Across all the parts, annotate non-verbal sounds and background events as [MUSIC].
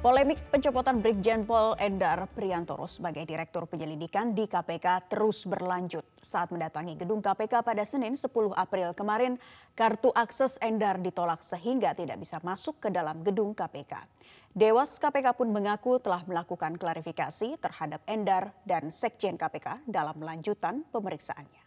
Polemik pencopotan Brigjen Pol Endar Priantoro sebagai Direktur Penyelidikan di KPK terus berlanjut. Saat mendatangi gedung KPK pada Senin 10 April kemarin, kartu akses Endar ditolak sehingga tidak bisa masuk ke dalam gedung KPK. Dewas KPK pun mengaku telah melakukan klarifikasi terhadap Endar dan Sekjen KPK dalam lanjutan pemeriksaannya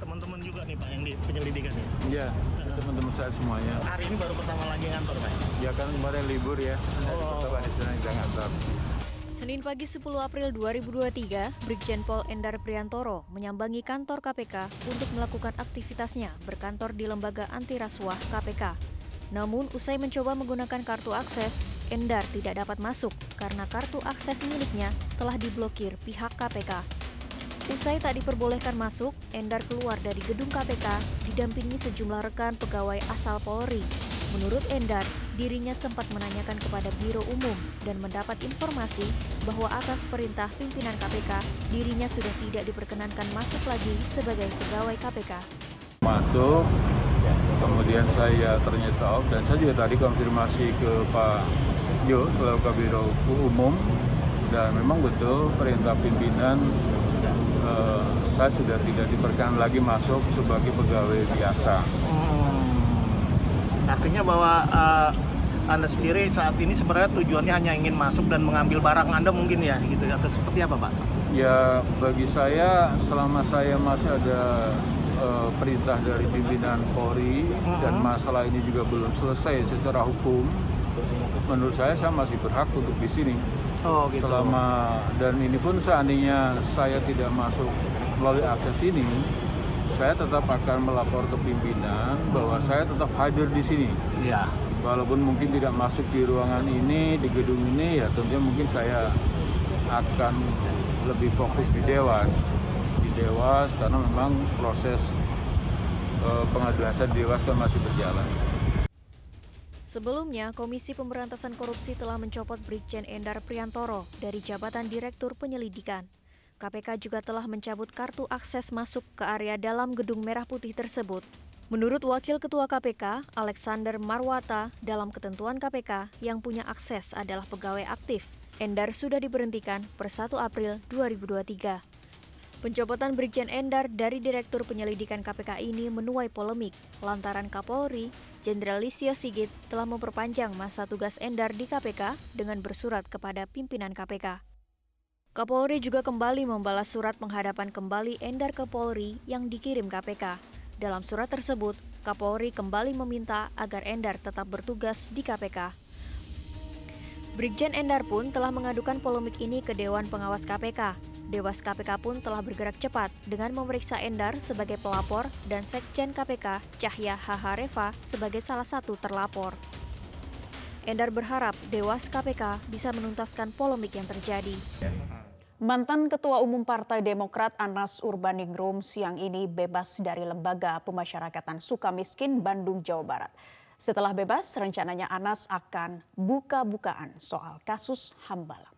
teman-teman juga nih Pak yang di penyelidikan ya? Iya, teman-teman saya semuanya. Hari ini baru pertama lagi ngantor Pak? Ya kan kemarin libur ya, oh. tetap di sana kita ngantor. Senin pagi 10 April 2023, Brigjen Pol Endar Priantoro menyambangi kantor KPK untuk melakukan aktivitasnya berkantor di Lembaga Anti Rasuah KPK. Namun, usai mencoba menggunakan kartu akses, Endar tidak dapat masuk karena kartu akses miliknya telah diblokir pihak KPK. Usai tak diperbolehkan masuk, Endar keluar dari gedung KPK didampingi sejumlah rekan pegawai asal Polri. Menurut Endar, dirinya sempat menanyakan kepada Biro Umum dan mendapat informasi bahwa atas perintah pimpinan KPK, dirinya sudah tidak diperkenankan masuk lagi sebagai pegawai KPK. Masuk, kemudian saya ternyata off dan saya juga tadi konfirmasi ke Pak Jo selaku Biro Umum dan memang betul perintah pimpinan uh, saya sudah tidak diperkenan lagi masuk sebagai pegawai biasa. Hmm. Artinya bahwa uh, anda sendiri saat ini sebenarnya tujuannya hanya ingin masuk dan mengambil barang Anda mungkin ya gitu atau seperti apa Pak? Ya bagi saya selama saya masih ada uh, perintah dari pimpinan Polri -huh. dan masalah ini juga belum selesai secara hukum, menurut saya saya masih berhak untuk di sini. Oh, gitu. Selama dan ini pun seandainya saya tidak masuk melalui akses ini, saya tetap akan melapor ke pimpinan bahwa saya tetap hadir di sini. Iya. Walaupun mungkin tidak masuk di ruangan ini, di gedung ini, ya tentunya mungkin saya akan lebih fokus di dewas, di dewas karena memang proses pengadilan di dewas kan masih berjalan. Sebelumnya, Komisi Pemberantasan Korupsi telah mencopot Brigjen Endar Priantoro dari jabatan Direktur Penyelidikan. KPK juga telah mencabut kartu akses masuk ke area dalam gedung merah putih tersebut. Menurut Wakil Ketua KPK, Alexander Marwata, dalam ketentuan KPK yang punya akses adalah pegawai aktif. Endar sudah diberhentikan per 1 April 2023. Pencopotan Brigjen Endar dari Direktur Penyelidikan KPK ini menuai polemik lantaran Kapolri, Jenderal Listio Sigit telah memperpanjang masa tugas Endar di KPK dengan bersurat kepada pimpinan KPK. Kapolri juga kembali membalas surat penghadapan kembali Endar ke Polri yang dikirim KPK. Dalam surat tersebut, Kapolri kembali meminta agar Endar tetap bertugas di KPK. Brigjen Endar pun telah mengadukan polemik ini ke Dewan Pengawas KPK. Dewas KPK pun telah bergerak cepat dengan memeriksa Endar sebagai pelapor dan Sekjen KPK Cahya Hahareva sebagai salah satu terlapor. Endar berharap Dewas KPK bisa menuntaskan polemik yang terjadi. Mantan Ketua Umum Partai Demokrat Anas Urbaningrum siang ini bebas dari Lembaga Pemasyarakatan Sukamiskin Bandung, Jawa Barat. Setelah bebas, rencananya Anas akan buka-bukaan soal kasus Hambalang.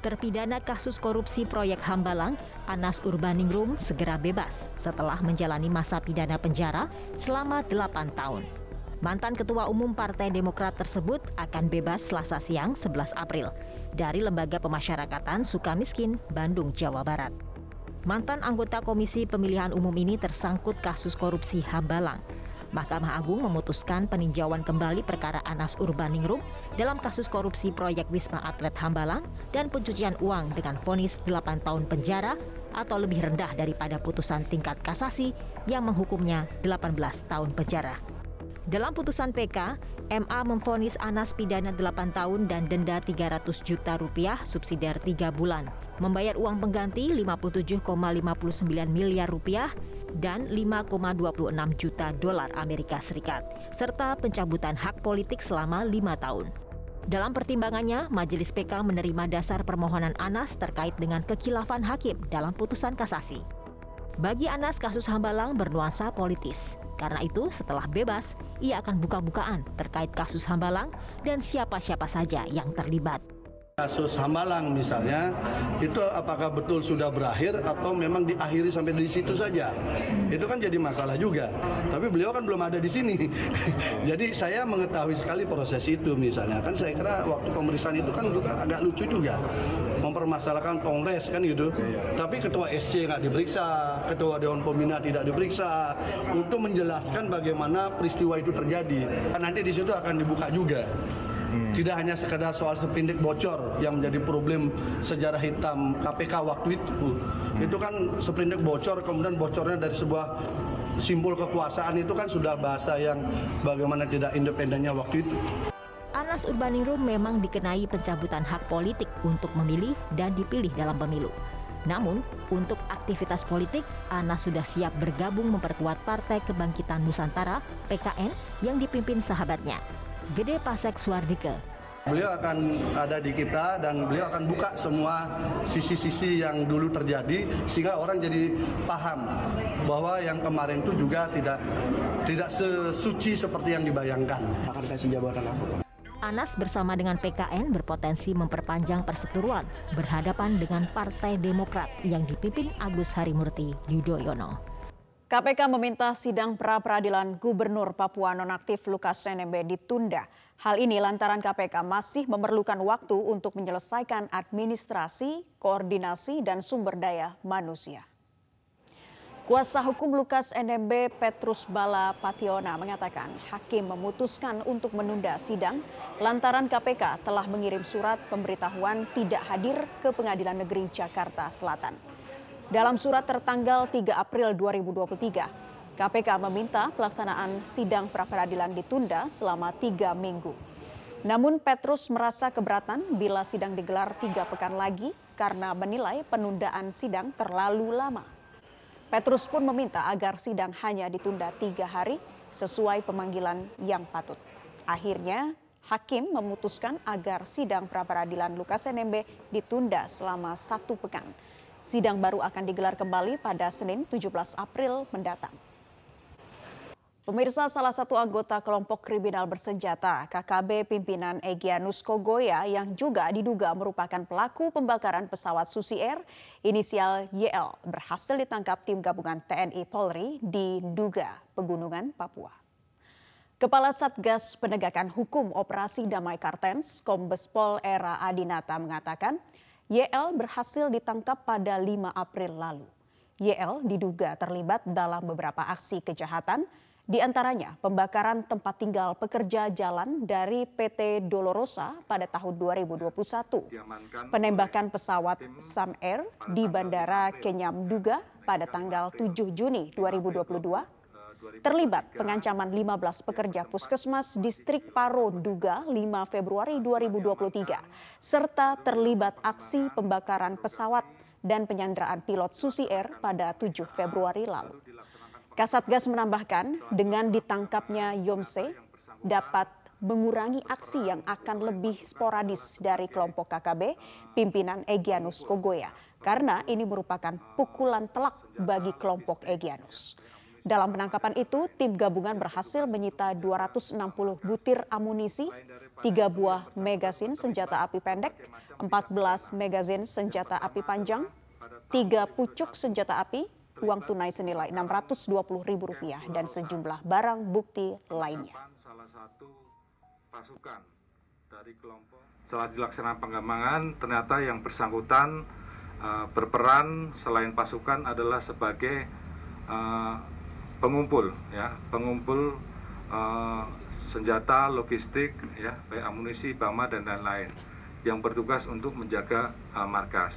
Terpidana kasus korupsi proyek Hambalang, Anas Urbaningrum segera bebas setelah menjalani masa pidana penjara selama 8 tahun. Mantan Ketua Umum Partai Demokrat tersebut akan bebas selasa siang 11 April dari Lembaga Pemasyarakatan Sukamiskin, Bandung, Jawa Barat. Mantan anggota Komisi Pemilihan Umum ini tersangkut kasus korupsi Hambalang. Mahkamah Agung memutuskan peninjauan kembali perkara Anas Urbaningrum dalam kasus korupsi proyek Wisma Atlet Hambalang dan pencucian uang dengan vonis 8 tahun penjara atau lebih rendah daripada putusan tingkat kasasi yang menghukumnya 18 tahun penjara. Dalam putusan PK, MA memfonis Anas pidana 8 tahun dan denda 300 juta rupiah subsidiar 3 bulan, membayar uang pengganti 57,59 miliar rupiah dan 5,26 juta dolar Amerika Serikat, serta pencabutan hak politik selama lima tahun. Dalam pertimbangannya, Majelis PK menerima dasar permohonan Anas terkait dengan kekilafan hakim dalam putusan kasasi. Bagi Anas, kasus Hambalang bernuansa politis. Karena itu, setelah bebas, ia akan buka-bukaan terkait kasus Hambalang dan siapa-siapa saja yang terlibat. Kasus Hambalang misalnya, itu apakah betul sudah berakhir atau memang diakhiri sampai di situ saja? Itu kan jadi masalah juga. Tapi beliau kan belum ada di sini. [LAUGHS] jadi saya mengetahui sekali proses itu misalnya. Kan saya kira waktu pemeriksaan itu kan juga agak lucu juga. Mempermasalahkan kongres kan gitu. Tapi ketua SC nggak diperiksa, ketua Dewan Pembina tidak diperiksa untuk menjelaskan bagaimana peristiwa itu terjadi. Nanti di situ akan dibuka juga. Hmm. Tidak hanya sekedar soal sepindik bocor yang menjadi problem sejarah hitam KPK waktu itu. Hmm. Itu kan sepindik bocor, kemudian bocornya dari sebuah simbol kekuasaan itu kan sudah bahasa yang bagaimana tidak independennya waktu itu. Anas Urbaningrum memang dikenai pencabutan hak politik untuk memilih dan dipilih dalam pemilu. Namun, untuk aktivitas politik, Anas sudah siap bergabung memperkuat Partai Kebangkitan Nusantara (PKN) yang dipimpin sahabatnya, Gede Pasek Suardike. Beliau akan ada di kita dan beliau akan buka semua sisi-sisi yang dulu terjadi sehingga orang jadi paham bahwa yang kemarin itu juga tidak tidak sesuci seperti yang dibayangkan. Akan kasih jabatan apa? Anas bersama dengan PKN berpotensi memperpanjang perseteruan berhadapan dengan Partai Demokrat yang dipimpin Agus Harimurti Yudhoyono. KPK meminta sidang pra-peradilan Gubernur Papua nonaktif Lukas NMB ditunda. Hal ini lantaran KPK masih memerlukan waktu untuk menyelesaikan administrasi, koordinasi, dan sumber daya manusia. Kuasa hukum Lukas NMB Petrus Bala Pationa mengatakan hakim memutuskan untuk menunda sidang lantaran KPK telah mengirim surat pemberitahuan tidak hadir ke Pengadilan Negeri Jakarta Selatan. Dalam surat tertanggal 3 April 2023, KPK meminta pelaksanaan sidang pra-peradilan ditunda selama tiga minggu. Namun Petrus merasa keberatan bila sidang digelar tiga pekan lagi karena menilai penundaan sidang terlalu lama. Petrus pun meminta agar sidang hanya ditunda tiga hari sesuai pemanggilan yang patut. Akhirnya, hakim memutuskan agar sidang pra-peradilan Lukas NMB ditunda selama satu pekan. Sidang baru akan digelar kembali pada Senin 17 April mendatang. Pemirsa salah satu anggota kelompok kriminal bersenjata KKB pimpinan Egyanus Kogoya yang juga diduga merupakan pelaku pembakaran pesawat Susi Air inisial YL berhasil ditangkap tim gabungan TNI Polri di Duga, Pegunungan, Papua. Kepala Satgas Penegakan Hukum Operasi Damai Kartens, Kombes Pol Era Adinata mengatakan YL berhasil ditangkap pada 5 April lalu. YL diduga terlibat dalam beberapa aksi kejahatan, di antaranya pembakaran tempat tinggal pekerja jalan dari PT Dolorosa pada tahun 2021, penembakan pesawat Sam Air di Bandara Kenyam Duga pada tanggal 7 Juni 2022, terlibat pengancaman 15 pekerja puskesmas distrik Paro Duga 5 Februari 2023 serta terlibat aksi pembakaran pesawat dan penyanderaan pilot Susi Air pada 7 Februari lalu. Kasatgas menambahkan dengan ditangkapnya Yomse dapat mengurangi aksi yang akan lebih sporadis dari kelompok KKB pimpinan Egyanus Kogoya karena ini merupakan pukulan telak bagi kelompok Egyanus. Dalam penangkapan itu, tim gabungan berhasil menyita 260 butir amunisi, 3 buah magazin senjata api pendek, 14 magazin senjata api panjang, 3 pucuk senjata api, uang tunai senilai Rp620.000 dan sejumlah barang bukti lainnya. Setelah dilaksanakan pengembangan, ternyata yang bersangkutan uh, berperan selain pasukan adalah sebagai uh, pengumpul ya. Pengumpul uh, senjata logistik ya baik amunisi bama dan lain-lain yang bertugas untuk menjaga uh, markas.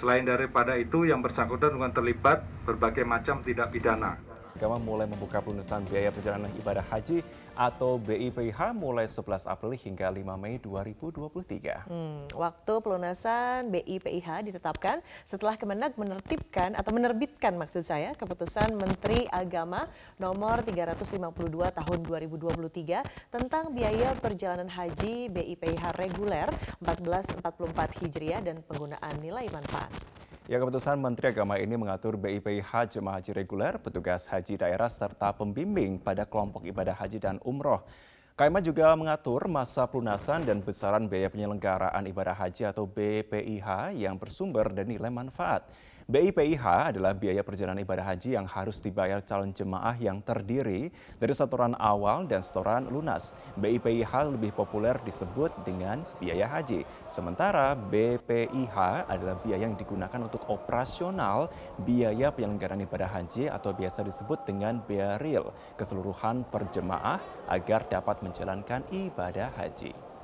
Selain daripada itu yang bersangkutan dengan terlibat berbagai macam tidak pidana Agama mulai membuka pelunasan biaya perjalanan ibadah haji atau BIPH mulai 11 April hingga 5 Mei 2023. Hmm, waktu pelunasan BIPH ditetapkan setelah Kemenag menertibkan atau menerbitkan maksud saya keputusan Menteri Agama nomor 352 tahun 2023 tentang biaya perjalanan haji BIPH reguler 1444 Hijriah dan penggunaan nilai manfaat. Ya, keputusan Menteri Agama ini mengatur BIPH jemaah haji reguler, petugas haji daerah, serta pembimbing pada kelompok ibadah haji dan umroh. KMA juga mengatur masa pelunasan dan besaran biaya penyelenggaraan ibadah haji atau BPIH yang bersumber dari nilai manfaat. BIPIH adalah biaya perjalanan ibadah haji yang harus dibayar calon jemaah yang terdiri dari setoran awal dan setoran lunas. BIPIH lebih populer disebut dengan biaya haji. Sementara BPIH adalah biaya yang digunakan untuk operasional biaya penyelenggaraan ibadah haji atau biasa disebut dengan biaya real keseluruhan per jemaah agar dapat menjalankan ibadah haji.